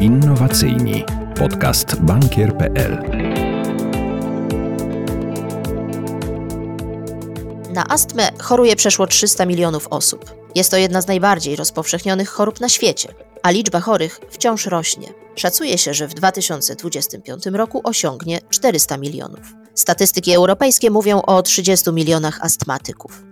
Innowacyjni. Podcast bankier.pl. Na astmę choruje przeszło 300 milionów osób. Jest to jedna z najbardziej rozpowszechnionych chorób na świecie, a liczba chorych wciąż rośnie. Szacuje się, że w 2025 roku osiągnie 400 milionów. Statystyki europejskie mówią o 30 milionach astmatyków.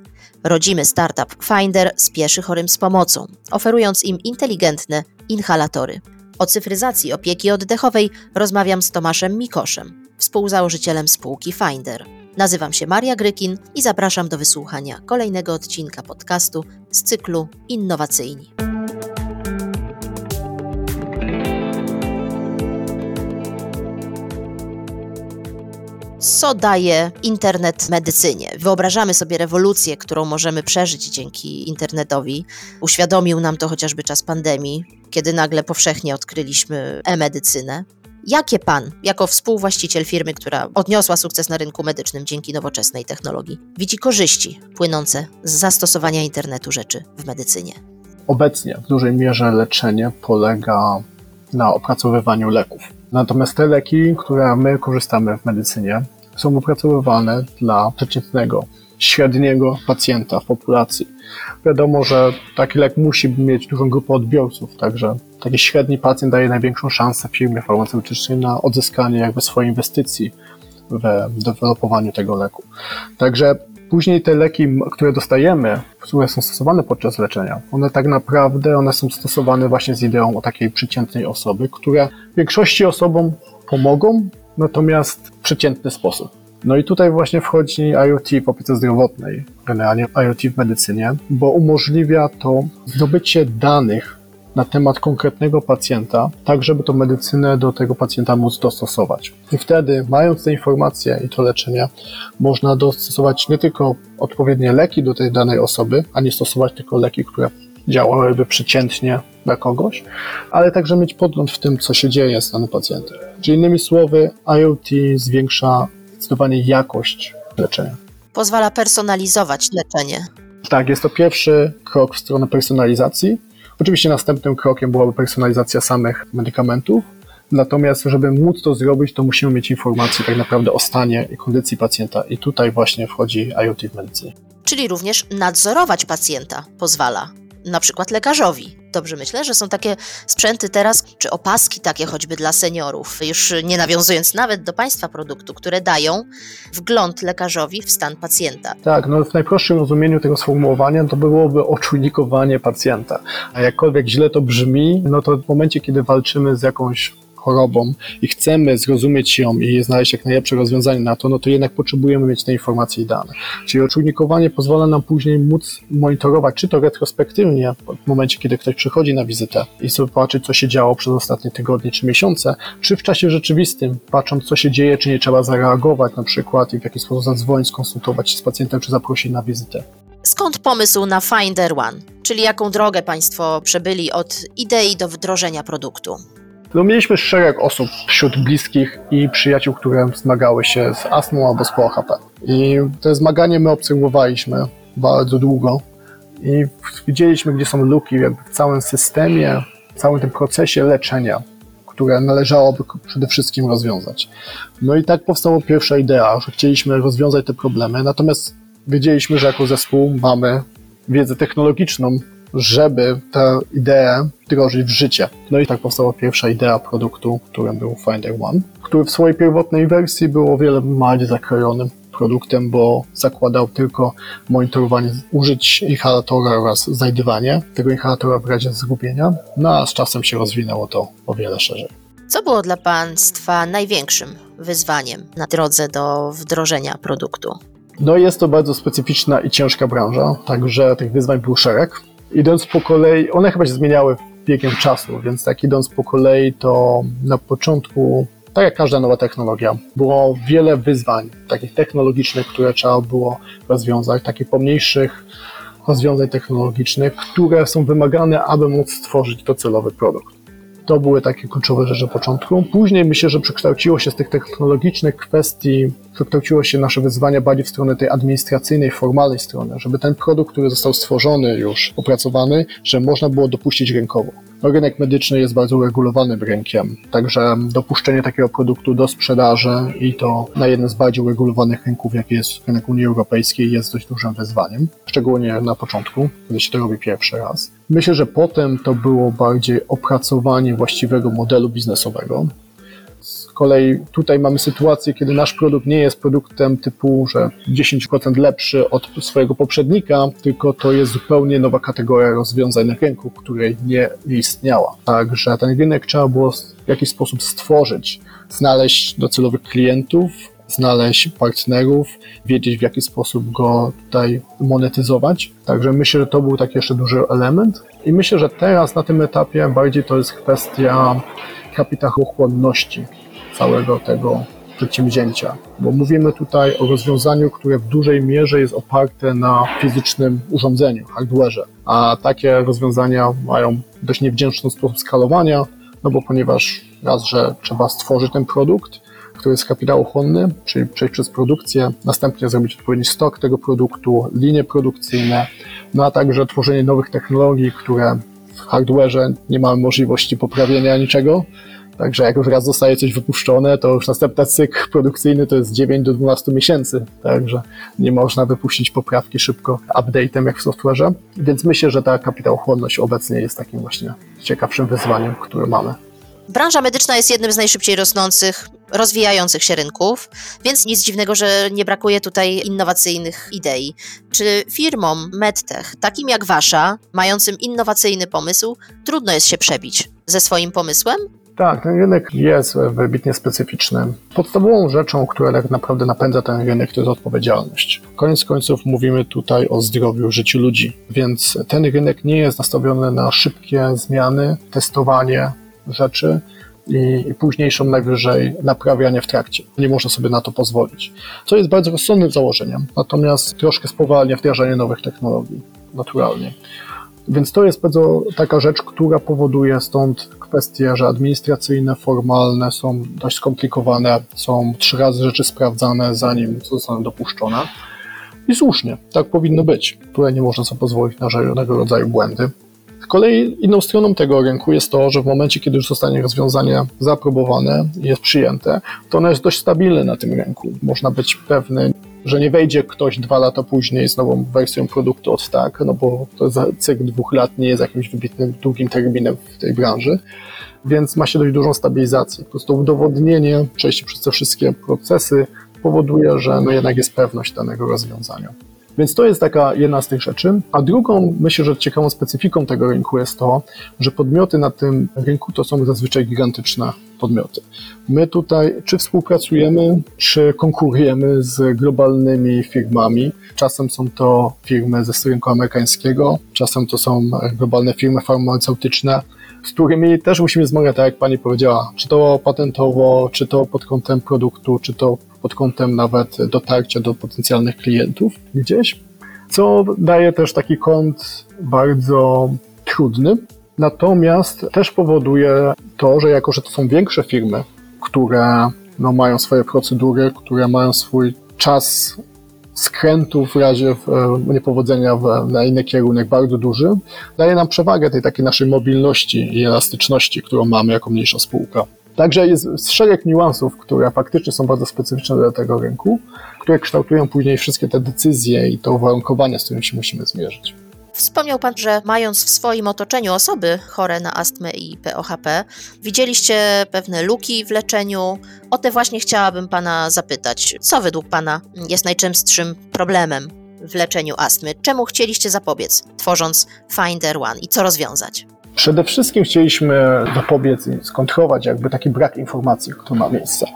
Rodzimy startup Finder spieszy chorym z pomocą, oferując im inteligentne inhalatory. O cyfryzacji opieki oddechowej rozmawiam z Tomaszem Mikoszem, współzałożycielem spółki Finder. Nazywam się Maria Grykin i zapraszam do wysłuchania kolejnego odcinka podcastu z cyklu Innowacyjni. co daje internet medycynie. Wyobrażamy sobie rewolucję, którą możemy przeżyć dzięki internetowi. Uświadomił nam to chociażby czas pandemii, kiedy nagle powszechnie odkryliśmy e-medycynę. Jakie pan, jako współwłaściciel firmy, która odniosła sukces na rynku medycznym dzięki nowoczesnej technologii, widzi korzyści płynące z zastosowania internetu rzeczy w medycynie? Obecnie w dużej mierze leczenie polega na opracowywaniu leków. Natomiast te leki, które my korzystamy w medycynie, są opracowywane dla przeciętnego, średniego pacjenta w populacji. Wiadomo, że taki lek musi mieć dużą grupę odbiorców, także taki średni pacjent daje największą szansę firmie farmaceutycznej na odzyskanie jakby swojej inwestycji w developowaniu tego leku. Także później te leki, które dostajemy, które są stosowane podczas leczenia, one tak naprawdę one są stosowane właśnie z ideą o takiej przeciętnej osoby, które większości osobom pomogą, natomiast w przeciętny sposób. No i tutaj właśnie wchodzi IoT w opiece zdrowotnej, generalnie IoT w medycynie, bo umożliwia to zdobycie danych na temat konkretnego pacjenta, tak żeby to medycynę do tego pacjenta móc dostosować. I wtedy, mając te informacje i to leczenie, można dostosować nie tylko odpowiednie leki do tej danej osoby, a nie stosować tylko leki, które działałyby przeciętnie dla kogoś, ale także mieć podgląd w tym, co się dzieje z danym pacjentem. Czyli innymi słowy, IoT zwiększa zdecydowanie jakość leczenia. Pozwala personalizować leczenie. Tak, jest to pierwszy krok w stronę personalizacji. Oczywiście następnym krokiem byłaby personalizacja samych medykamentów, Natomiast, żeby móc to zrobić, to musimy mieć informacje tak naprawdę o stanie i kondycji pacjenta, i tutaj właśnie wchodzi IoT w medycynie. Czyli również nadzorować pacjenta pozwala na przykład lekarzowi. Dobrze myślę, że są takie sprzęty teraz, czy opaski takie choćby dla seniorów, już nie nawiązując nawet do państwa produktu, które dają wgląd lekarzowi w stan pacjenta. Tak, no w najprostszym rozumieniu tego sformułowania to byłoby oczujnikowanie pacjenta. A jakkolwiek źle to brzmi, no to w momencie, kiedy walczymy z jakąś chorobą i chcemy zrozumieć ją i znaleźć jak najlepsze rozwiązanie na to, no to jednak potrzebujemy mieć te informacje i dane. Czyli oczujnikowanie pozwala nam później móc monitorować, czy to retrospektywnie, w momencie, kiedy ktoś przychodzi na wizytę i sobie patrzeć, co się działo przez ostatnie tygodnie czy miesiące, czy w czasie rzeczywistym, patrząc, co się dzieje, czy nie trzeba zareagować na przykład i w jaki sposób zadzwonić, skonsultować się z pacjentem, czy zaprosić na wizytę. Skąd pomysł na Finder One, czyli jaką drogę Państwo przebyli od idei do wdrożenia produktu? No, mieliśmy szereg osób wśród bliskich i przyjaciół, które zmagały się z astmą albo z POHP. I te zmaganie my obserwowaliśmy bardzo długo i widzieliśmy, gdzie są luki w całym systemie, w całym tym procesie leczenia, które należałoby przede wszystkim rozwiązać. No i tak powstała pierwsza idea, że chcieliśmy rozwiązać te problemy, natomiast wiedzieliśmy, że jako zespół mamy wiedzę technologiczną, żeby tę ideę wdrożyć w życie. No i tak powstała pierwsza idea produktu, którym był Finder One, który w swojej pierwotnej wersji był o wiele bardziej zakrojonym produktem, bo zakładał tylko monitorowanie użyć inhalatora oraz znajdywanie tego inhalatora w razie zgubienia, no a z czasem się rozwinęło to o wiele szerzej. Co było dla Państwa największym wyzwaniem na drodze do wdrożenia produktu? No jest to bardzo specyficzna i ciężka branża, także tych wyzwań był szereg idąc po kolei, one chyba się zmieniały biegiem czasu, więc tak idąc po kolei, to na początku, tak jak każda nowa technologia, było wiele wyzwań takich technologicznych, które trzeba było rozwiązać, takich pomniejszych rozwiązań technologicznych, które są wymagane, aby móc stworzyć docelowy produkt. To były takie kluczowe rzeczy początku. Później myślę, że przekształciło się z tych technologicznych kwestii, przekształciło się nasze wyzwania bardziej w stronę tej administracyjnej, formalnej strony, żeby ten produkt, który został stworzony już, opracowany, że można było dopuścić rynkowo. no, rynek medyczny jest bardzo uregulowanym rynkiem, także dopuszczenie takiego produktu do sprzedaży i to na jednym z bardziej uregulowanych rynków, jak jest rynek Unii Europejskiej, jest dość dużym wyzwaniem, szczególnie na początku, kiedy się to robi pierwszy raz. Myślę, że potem to było bardziej opracowanie właściwego modelu biznesowego, z kolei tutaj mamy sytuację, kiedy nasz produkt nie jest produktem typu, że 10% lepszy od swojego poprzednika, tylko to jest zupełnie nowa kategoria rozwiązań na rynku, której nie istniała. Także ten rynek trzeba było w jakiś sposób stworzyć, znaleźć docelowych klientów, znaleźć partnerów, wiedzieć w jaki sposób go tutaj monetyzować. Także myślę, że to był taki jeszcze duży element. I myślę, że teraz na tym etapie bardziej to jest kwestia kapitałochłonności całego tego przedsięwzięcia, bo mówimy tutaj o rozwiązaniu, które w dużej mierze jest oparte na fizycznym urządzeniu, hardware'ze, a takie rozwiązania mają dość niewdzięczny sposób skalowania, no bo ponieważ raz, że trzeba stworzyć ten produkt, który jest kapitałochłonny, czyli przejść przez produkcję, następnie zrobić odpowiedni stok tego produktu, linie produkcyjne, no a także tworzenie nowych technologii, które w hardware'ze nie mamy możliwości poprawienia niczego, Także jak już raz zostaje coś wypuszczone, to już następny cykl produkcyjny to jest 9 do 12 miesięcy. Także nie można wypuścić poprawki szybko update'em jak w software'ze. Więc myślę, że ta kapitałochłonność obecnie jest takim właśnie ciekawszym wyzwaniem, które mamy. Branża medyczna jest jednym z najszybciej rosnących, rozwijających się rynków, więc nic dziwnego, że nie brakuje tutaj innowacyjnych idei. Czy firmom medtech, takim jak wasza, mającym innowacyjny pomysł, trudno jest się przebić ze swoim pomysłem? Tak, ten rynek jest wybitnie specyficzny. Podstawową rzeczą, która tak naprawdę napędza ten rynek, to jest odpowiedzialność. Koniec końców mówimy tutaj o zdrowiu, życiu ludzi, więc ten rynek nie jest nastawiony na szybkie zmiany, testowanie rzeczy, i, późniejszą najwyżej naprawianie w trakcie. Nie można sobie na to pozwolić. Co jest bardzo rozsądnym założeniem, natomiast troszkę spowalnia wdrażanie nowych technologii, naturalnie. Więc to jest bardzo taka rzecz, która powoduje stąd kwestie, że administracyjne, formalne są dość skomplikowane, są trzy razy rzeczy sprawdzane, zanim zostaną dopuszczone. I słusznie, tak powinno być. Tutaj nie można sobie pozwolić na żadnego rodzaju błędy. Z kolei inną stroną tego rynku jest to, że w momencie, kiedy już zostanie rozwiązanie zaaprobowane i jest przyjęte, to ono jest dość stabilne na tym rynku. Można być pewny, że nie wejdzie ktoś dwa lata później z nową wersją produktu od tak, no bo to cykl dwóch lat nie jest jakimś wybitnym długim terminem w tej branży, więc ma się dość dużą stabilizację. Po prostu udowodnienie, przejście przez te wszystkie procesy powoduje, że no jednak jest pewność danego rozwiązania. Więc to jest taka jedna z tych rzeczy. A drugą, myślę, że ciekawą specyfiką tego rynku jest to, że podmioty na tym rynku to są zazwyczaj gigantyczne podmioty. My tutaj czy współpracujemy, czy konkurujemy z globalnymi firmami. Czasem są to firmy ze rynku amerykańskiego, czasem to są globalne firmy farmaceutyczne, którymi też musimy zmagać, tak jak Pani powiedziała, czy to patentowo, czy to pod kątem produktu, czy to pod kątem nawet dotarcia do potencjalnych klientów gdzieś, co daje też taki kąt bardzo trudny. Natomiast też powoduje to, że jako, że to są większe firmy, które no, mają swoje procedury, które mają swój czas skrętu w razie e, niepowodzenia w, na inny kierunek bardzo duży, daje nam przewagę tej takiej naszej mobilności i elastyczności, którą mamy jako mniejsza spółka. Także jest szereg niuansów, które faktycznie są bardzo specyficzne dla tego rynku, które kształtują później wszystkie te decyzje i te uwarunkowania, z którymi się musimy zmierzyć. Wspomniał Pan, że mając w swoim otoczeniu osoby chore na astmę i POHP, widzieliście pewne luki w leczeniu. O te właśnie chciałabym Pana zapytać. Co według Pana jest najczęstszym problemem w leczeniu astmy? Czemu chcieliście zapobiec, tworząc Finder One i co rozwiązać? Przede wszystkim chcieliśmy zapobiec i skontrolować jakby taki brak informacji, który ma miejsce.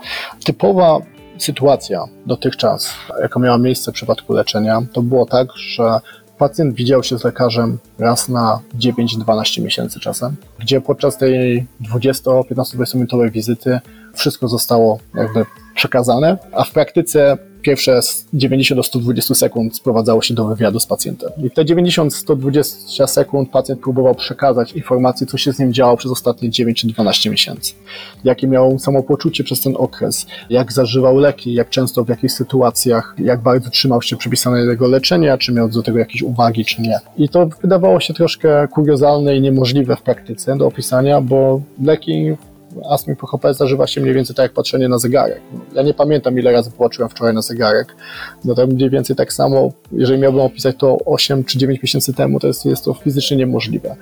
Typowa sytuacja dotychczas, jaka miała miejsce w przypadku leczenia, to było tak, że pacjent widział się z lekarzem raz na 9-12 miesięcy czasem, gdzie podczas tej 20-15-20 minutowej wizyty wszystko zostało jakby przekazane, a w praktyce pierwsze z 90 do 120 sekund sprowadzało się do wywiadu z pacjentem. I te 90-120 sekund pacjent próbował przekazać informacje, co się z nim działo przez ostatnie 9 czy 12 miesięcy. Jakie miał samopoczucie przez ten okres, jak zażywał leki, jak często, w jakich sytuacjach, jak bardzo trzymał się przepisanego leczenia, czy miał do tego jakieś uwagi, czy nie. I to wydawało się troszkę kuriozalne i niemożliwe w praktyce do opisania, bo leki astmy PHP zażywa się mniej więcej tak jak patrzenie na zegarek. Ja nie pamiętam ile razy popatrzyłem wczoraj na zegarek. No to mniej więcej tak samo, jeżeli miałbym opisać to 8 czy 9 miesięcy temu, to jest, jest to fizycznie niemożliwe.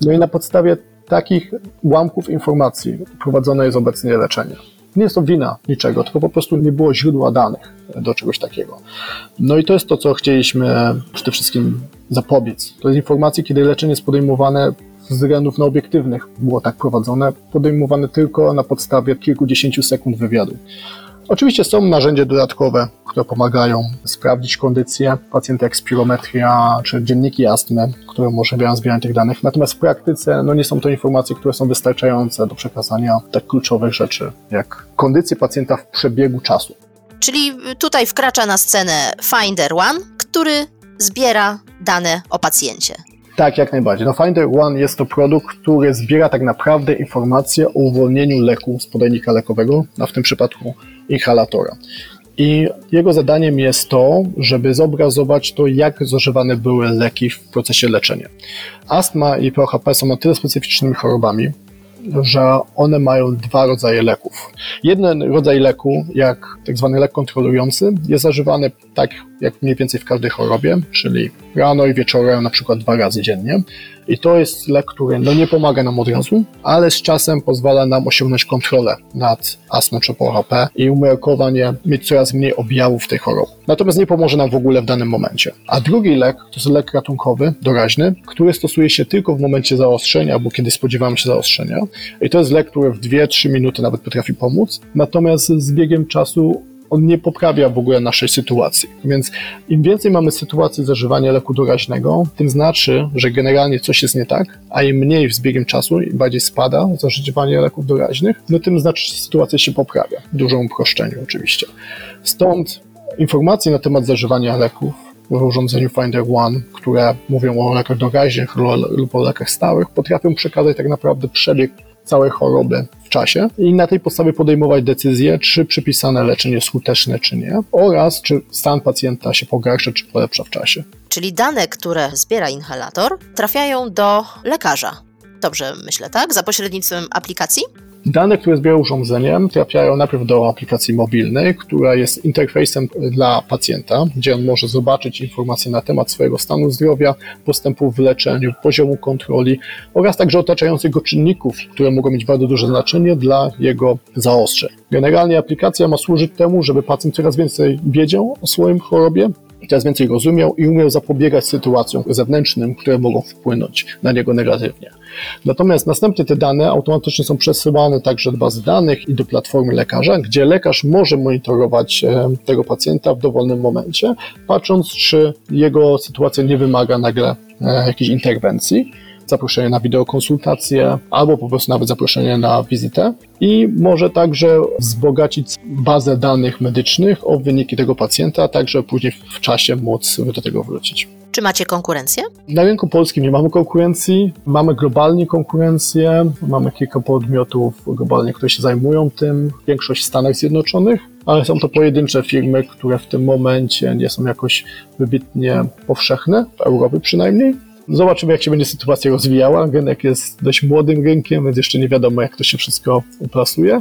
No i na podstawie takich ułamków informacji prowadzone jest obecnie leczenie. Nie jest to wina niczego, tylko po prostu nie było źródła danych do czegoś takiego. No i to jest to, co chcieliśmy przede wszystkim zapobiec. To jest informacji, kiedy leczenie jest podejmowane z względów no, obiektywnych było tak prowadzone, podejmowane tylko na podstawie kilkudziesięciu sekund wywiadu. Oczywiście są narzędzia dodatkowe, które pomagają sprawdzić kondycję pacjenta, jak spirometria czy dzienniki astmy, które umożliwiają zbieranie tych danych. Natomiast w praktyce no, nie są to informacje, które są wystarczające do przekazania tak kluczowych rzeczy, jak kondycję pacjenta w przebiegu czasu. Czyli tutaj wkracza na scenę Finder One, który zbiera dane o pacjencie. Tak, jak najbardziej. No Finder One jest to produkt, który zbiera tak naprawdę informacje o uwolnieniu leku z podajnika lekowego, a w tym przypadku inhalatora. I jego zadaniem jest to, żeby zobrazować to, jak zażywane były leki w procesie leczenia. Astma i POHP są na tyle specyficznymi chorobami, że one mają dwa rodzaje leków. Jeden rodzaj leku, jak tak zwany lek kontrolujący, jest zażywany tak jak mniej więcej w każdej chorobie, czyli rano i wieczorem, na przykład dwa razy dziennie. I to jest lek, który no nie pomaga nam od razu, ale z czasem pozwala nam osiągnąć kontrolę nad astmą czy POHP i umiarkowanie mieć coraz mniej objawów tej choroby. Natomiast nie pomoże nam w ogóle w danym momencie. A drugi lek to jest lek ratunkowy, doraźny, który stosuje się tylko w momencie zaostrzenia albo kiedy spodziewamy się zaostrzenia. I to jest lek, który w 2-3 minuty nawet potrafi pomóc. Natomiast z biegiem czasu on nie poprawia w ogóle naszej sytuacji. Więc im więcej mamy sytuacji zażywania leku doraźnego, tym znaczy, że generalnie coś jest nie tak, a im mniej z biegiem czasu, im bardziej spada zażywanie leków doraźnych, no tym znaczy, że sytuacja się poprawia. W dużym uproszczeniu oczywiście. Stąd informacje na temat zażywania leków w urządzeniu Finder One, które mówią o lekach doraźnych lub o lekach stałych, potrafią przekazać tak naprawdę przebieg całej choroby w czasie i na tej podstawie podejmować decyzję, czy przypisane leczenie jest skuteczne, czy nie, oraz czy stan pacjenta się pogarsza, czy polepsza w czasie. Czyli dane, które zbiera inhalator, trafiają do lekarza. Dobrze myślę, tak? Za pośrednictwem aplikacji? Dane, które zbiera urządzenie, trafiają najpierw do aplikacji mobilnej, która jest interfejsem dla pacjenta, gdzie on może zobaczyć informacje na temat swojego stanu zdrowia, postępu w leczeniu, poziomu kontroli oraz także otaczających go czynników, które mogą mieć bardzo duże znaczenie dla jego zaostrzeń. Generalnie aplikacja ma służyć temu, żeby pacjent coraz więcej wiedział o swoim chorobie, coraz więcej rozumiał i umiał zapobiegać sytuacjom zewnętrznym, które mogą wpłynąć na niego negatywnie. Natomiast następnie te dane automatycznie są przesyłane także do bazy danych i do platformy lekarza, gdzie lekarz może monitorować e, tego pacjenta w dowolnym momencie, patrząc, czy jego sytuacja nie wymaga nagle e, jakiejś interwencji zaproszenie na wideokonsultację albo po prostu nawet zaproszenie na wizytę i może także wzbogacić bazę danych medycznych o wyniki tego pacjenta, tak żeby później w czasie móc do tego wrócić. Czy macie konkurencję? Na rynku polskim nie mamy konkurencji. Mamy globalnie konkurencję. Mamy kilka podmiotów globalnie, które się zajmują tym. Większość w Stanach Zjednoczonych, ale są to pojedyncze firmy, które w tym momencie nie są jakoś wybitnie powszechne, w Europie przynajmniej. Zobaczymy, jak się będzie sytuacja rozwijała. Rynek jest dość młodym rynkiem, więc jeszcze nie wiadomo, jak to się wszystko uplasuje,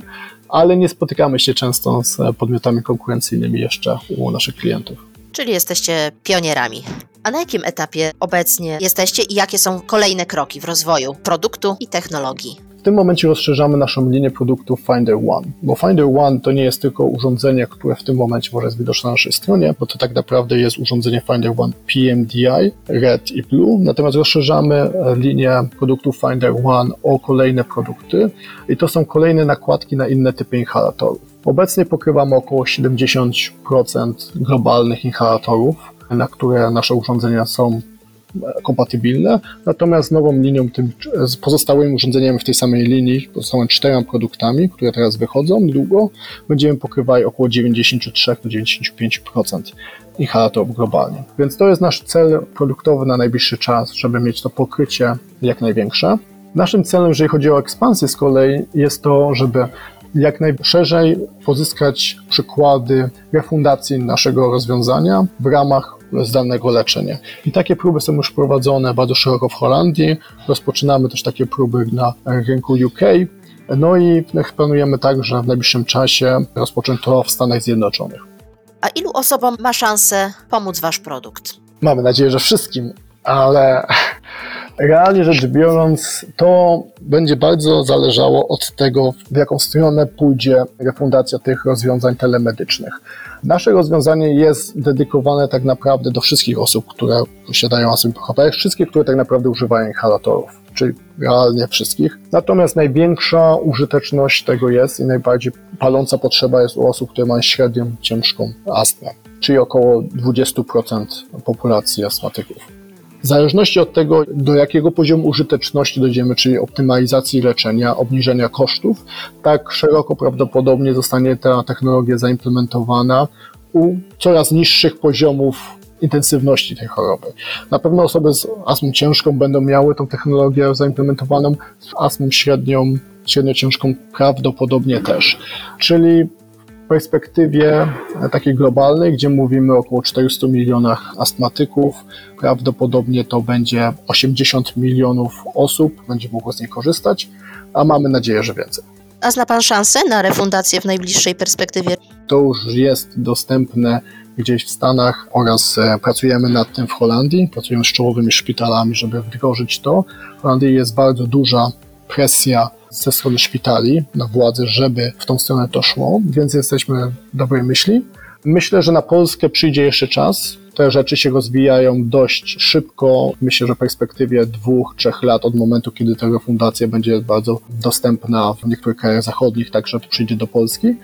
ale nie spotykamy się często z podmiotami konkurencyjnymi jeszcze u naszych klientów. Czyli jesteście pionierami. A na jakim etapie obecnie jesteście i jakie są kolejne kroki w rozwoju produktu i technologii? W tym momencie rozszerzamy naszą linię produktów Finder One, bo Finder One to nie jest tylko urządzenie, które w tym momencie może jest widoczne na naszej stronie, bo to tak naprawdę jest urządzenie Finder One PMDI, Red i Blue, natomiast rozszerzamy linię produktów Finder One o kolejne produkty i to są kolejne nakładki na inne typy inhalatorów. Obecnie pokrywamy około 70% globalnych inhalatorów, na które nasze urządzenia są kompatybilne, natomiast nową linią, tym, z pozostałymi urządzeniami w tej samej linii, pozostałymi czterema produktami, które teraz wychodzą niedługo, będziemy pokrywali około 93-95% inhalatorów globalnie. Więc to jest nasz cel produktowy na najbliższy czas, żeby mieć to pokrycie jak największe. Naszym celem, jeżeli chodzi o ekspansję z kolei, jest to, żeby jak najszerzej pozyskać przykłady refundacji naszego rozwiązania w ramach zdalnego leczenia. I takie próby są już prowadzone bardzo szeroko w Holandii. Rozpoczynamy też takie próby na rynku UK. No i planujemy także w najbliższym czasie rozpocząć to w Stanach Zjednoczonych. A ilu osobom ma szansę pomóc Wasz produkt? Mamy nadzieję, że wszystkim, ale realnie rzecz biorąc, to będzie bardzo zależało od tego, w jaką stronę pójdzie refundacja tych rozwiązań telemedycznych. Nasze rozwiązanie jest dedykowane tak naprawdę do wszystkich osób, które posiadają astmę PHP, wszystkich, które tak naprawdę używają inhalatorów, czyli realnie wszystkich. Natomiast największa użyteczność tego jest i najbardziej paląca potrzeba jest u osób, które mają średnią, ciężką astmę, czyli około 20% populacji astmatyków. W zależności od tego, do jakiego poziomu użyteczności dojdziemy, czyli optymalizacji leczenia, obniżenia kosztów, tak szeroko prawdopodobnie zostanie ta technologia zaimplementowana u coraz niższych poziomów intensywności tej choroby. Na pewno osoby z astmą ciężką będą miały tą technologię zaimplementowaną, z astmą średnią, średnio ciężką prawdopodobnie też. Czyli perspektywie takiej globalnej, gdzie mówimy o około 400 milionach astmatyków, prawdopodobnie to będzie 80 milionów osób, będzie mogło z niej korzystać, a mamy nadzieję, że więcej. A zna Pan szansę na refundację w najbliższej perspektywie? To już jest dostępne gdzieś w Stanach oraz e, pracujemy nad tym w Holandii. Pracujemy z czołowymi szpitalami, żeby wdrożyć to. W Holandii jest bardzo duża presja ze strony szpitali na władze, żeby w tą stronę to szło, więc jesteśmy dobrej myśli. Myślę, że na Polskę przyjdzie jeszcze czas. Te rzeczy się rozwijają dość szybko. Myślę, że w perspektywie dwóch, trzech lat od momentu, kiedy ta refundacja będzie bardzo dostępna w niektórych krajach zachodnich, także przyjdzie do Polski.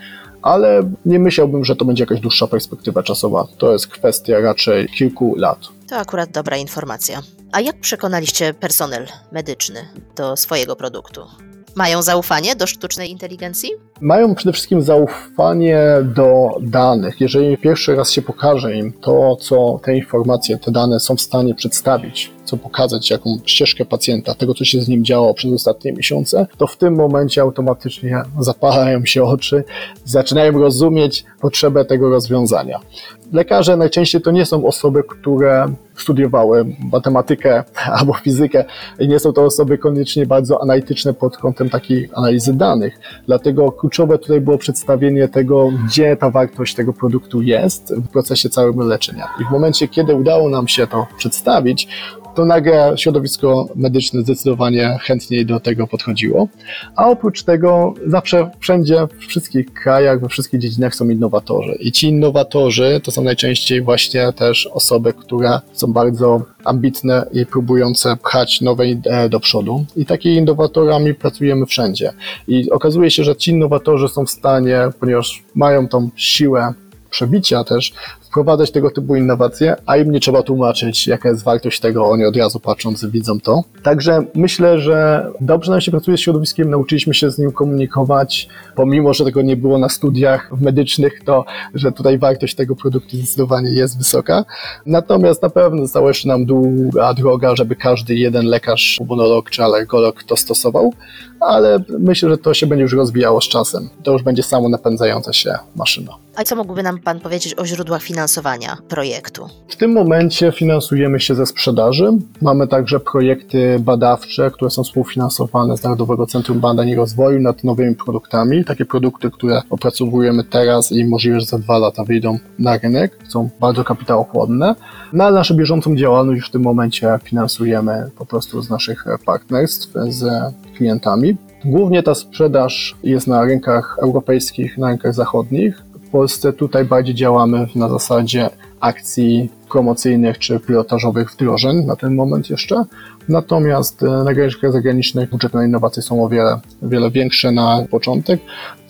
Ale nie myślałbym, że to będzie jakaś dłuższa perspektywa czasowa. To jest kwestia raczej kilku lat. To akurat dobra informacja. A jak przekonaliście personel medyczny do swojego produktu? Mają zaufanie do sztucznej inteligencji? Mają przede wszystkim zaufanie do danych. Jeżeli pierwszy raz się pokaże im to, co te informacje, te dane są w stanie przedstawić, co pokazać, jaką ścieżkę pacjenta, tego, co się z nim działo przez ostatnie miesiące, to w tym momencie automatycznie zapalają się oczy, zaczynają rozumieć potrzebę tego rozwiązania. Lekarze najczęściej to nie są osoby, które studiowały matematykę albo fizykę i nie są to osoby koniecznie bardzo analityczne pod kątem takiej analizy danych. Dlatego kluczowe tutaj było przedstawienie tego, gdzie ta wartość tego produktu jest w procesie całego leczenia. I w momencie, kiedy udało nam się to przedstawić, to nagle środowisko medyczne zdecydowanie chętniej do tego podchodziło. A oprócz tego zawsze wszędzie, w wszystkich krajach, we wszystkich dziedzinach są innowatorzy. I ci innowatorzy to są najczęściej właśnie też osoby, które są bardzo ambitne i próbujące pchać nowe idee do przodu. I takimi innowatorami pracujemy wszędzie. I okazuje się, że ci innowatorzy są w stanie, ponieważ mają tą siłę przebicia też, wprowadzać tego typu innowacje, a im nie trzeba tłumaczyć, jaka jest wartość tego, oni od razu patrząc widzą to. Także myślę, że dobrze nam się pracuje z środowiskiem, nauczyliśmy się z nim komunikować, pomimo, że tego nie było na studiach medycznych, to że tutaj wartość tego produktu zdecydowanie jest wysoka. Natomiast na pewno została jeszcze nam długa droga, żeby każdy jeden lekarz, pulmonolog czy alergolog to stosował, ale myślę, że to się będzie już rozwijało z czasem. To już będzie samo napędzająca się maszyna. A co mógłby nam Pan powiedzieć o źródłach finansowania projektu? W tym momencie finansujemy się ze sprzedaży. Mamy także projekty badawcze, które są współfinansowane z Narodowego Centrum Badań i Rozwoju nad nowymi produktami. Takie produkty, które opracowujemy teraz i możliwe, że za dwa lata wyjdą na rynek, są bardzo kapitałochłonne. Na naszą bieżącą działalność w tym momencie finansujemy po prostu z naszych partnerstw z klientami. Głównie ta sprzedaż jest na rynkach europejskich, na rynkach zachodnich. Polsce tutaj bardziej działamy na zasadzie akcji promocyjnych czy pilotażowych wdrożeń na ten moment jeszcze. Natomiast e, na rynkach zagranicznych budżety na innowacje są o wiele, wiele większe na początek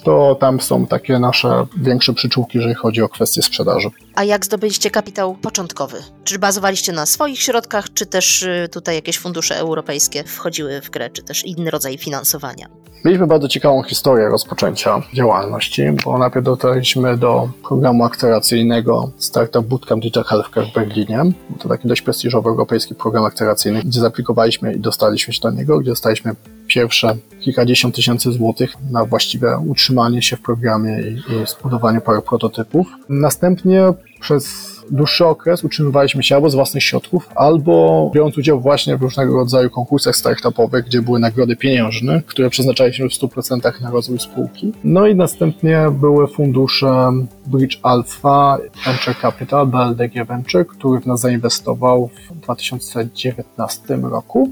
to tam są takie nasze większe przyczółki, jeżeli chodzi o kwestie sprzedaży. A jak zdobyliście kapitał początkowy? Czy bazowaliście na swoich środkach, czy też y, tutaj jakieś fundusze europejskie wchodziły w grę, czy też inny rodzaj finansowania? Mieliśmy bardzo ciekawą historię rozpoczęcia działalności, bo najpierw dotarliśmy do programu akceleracyjnego Startup Bootcamp Digital Healthcare w Berlinie. To taki dość prestiżowy europejski program akceleracyjny, gdzie zaplikowaliśmy i dostaliśmy się do niego, gdzie dostaliśmy pierwsze kilkadziesiąt tysięcy złotych na właściwe utrzymanie się w programie i, i zbudowanie paru prototypów. Następnie przez dłuższy okres utrzymywaliśmy się albo z własnych środków, albo biorąc udział właśnie w różnego rodzaju konkursach startupowych, gdzie były nagrody pieniężne, które przeznaczaliśmy w 100% na rozwój spółki. No i następnie były fundusze Bridge Alpha, Venture Capital, BLDG Venture, który w nas zainwestował w 2019 roku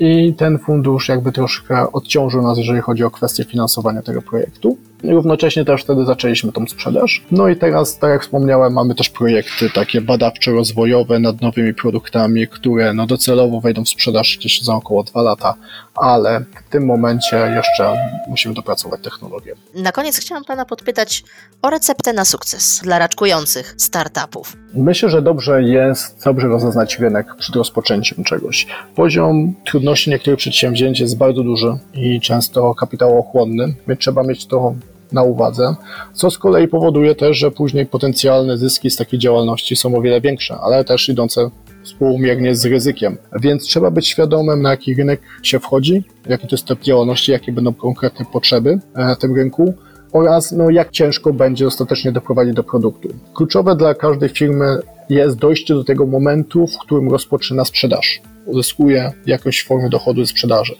i ten fundusz jakby troszkę odciążył nas, jeżeli chodzi o kwestię finansowania tego projektu. Równocześnie też wtedy zaczęliśmy tą sprzedaż. No i teraz, tak jak wspomniałem, mamy też projekty takie badawczo-rozwojowe nad nowymi produktami, które no docelowo wejdą w sprzedaż gdzieś za około dwa lata, ale w tym momencie jeszcze musimy dopracować technologię. Na koniec chciałam Pana podpytać o receptę na sukces dla raczkujących startupów. Myślę, że dobrze jest dobrze rozeznać rynek przed rozpoczęciem czegoś. Poziom trudności niektórych przedsięwzięć jest bardzo duży i często kapitałochłonny, więc trzeba mieć to na uwadze, co z kolei powoduje też, że później potencjalne zyski z takiej działalności są o wiele większe, ale też idące współmiernie z ryzykiem. Więc trzeba być świadomym, na jaki rynek się wchodzi, jaki to jest typ działalności, jakie będą konkretne potrzeby e, na tym rynku oraz no, jak ciężko będzie ostatecznie doprowadzić do produktu. Kluczowe dla każdej firmy jest dojście do tego momentu, w którym rozpoczyna sprzedaż uzyskuje jakąś formę dochodu ze sprzedaży.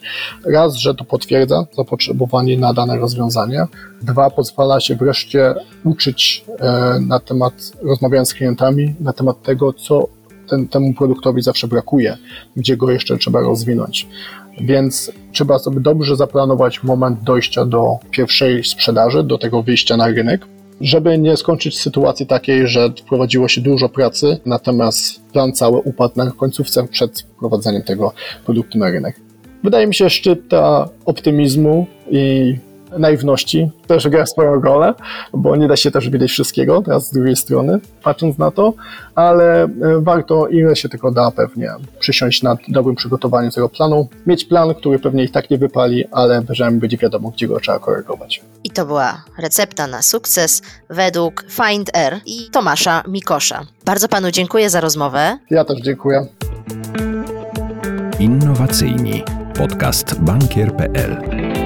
Raz, że to potwierdza zapotrzebowanie na dane rozwiązanie. Dwa, pozwala się wreszcie uczyć e, na temat, rozmawiając z klientami, na temat tego, co ten, temu produktowi zawsze brakuje, gdzie go jeszcze trzeba rozwinąć. Więc trzeba sobie dobrze zaplanować moment dojścia do pierwszej sprzedaży, do tego wyjścia na rynek, żeby nie skończyć sytuacji takiej, że wprowadziło się dużo pracy, natomiast plan cały upadł na końcówce przed wprowadzeniem tego produktu na rynek. Wydaje mi się, szczyt optymizmu i naiwności też gra swoją rolę, bo nie da się też widać wszystkiego teraz z drugiej strony, patrząc na to, ale e, warto ile się tylko da pewnie przysiąść nad dobrym przygotowaniem tego planu, mieć plan, który pewnie i tak nie wypali, ale przynajmniej będzie wiadomo, gdzie go trzeba korygować. I to była recepta na sukces według Find Air i Tomasza Mikosza. Bardzo panu dziękuję za rozmowę. Ja też dziękuję. Innowacyjni. Podcast bankier.pl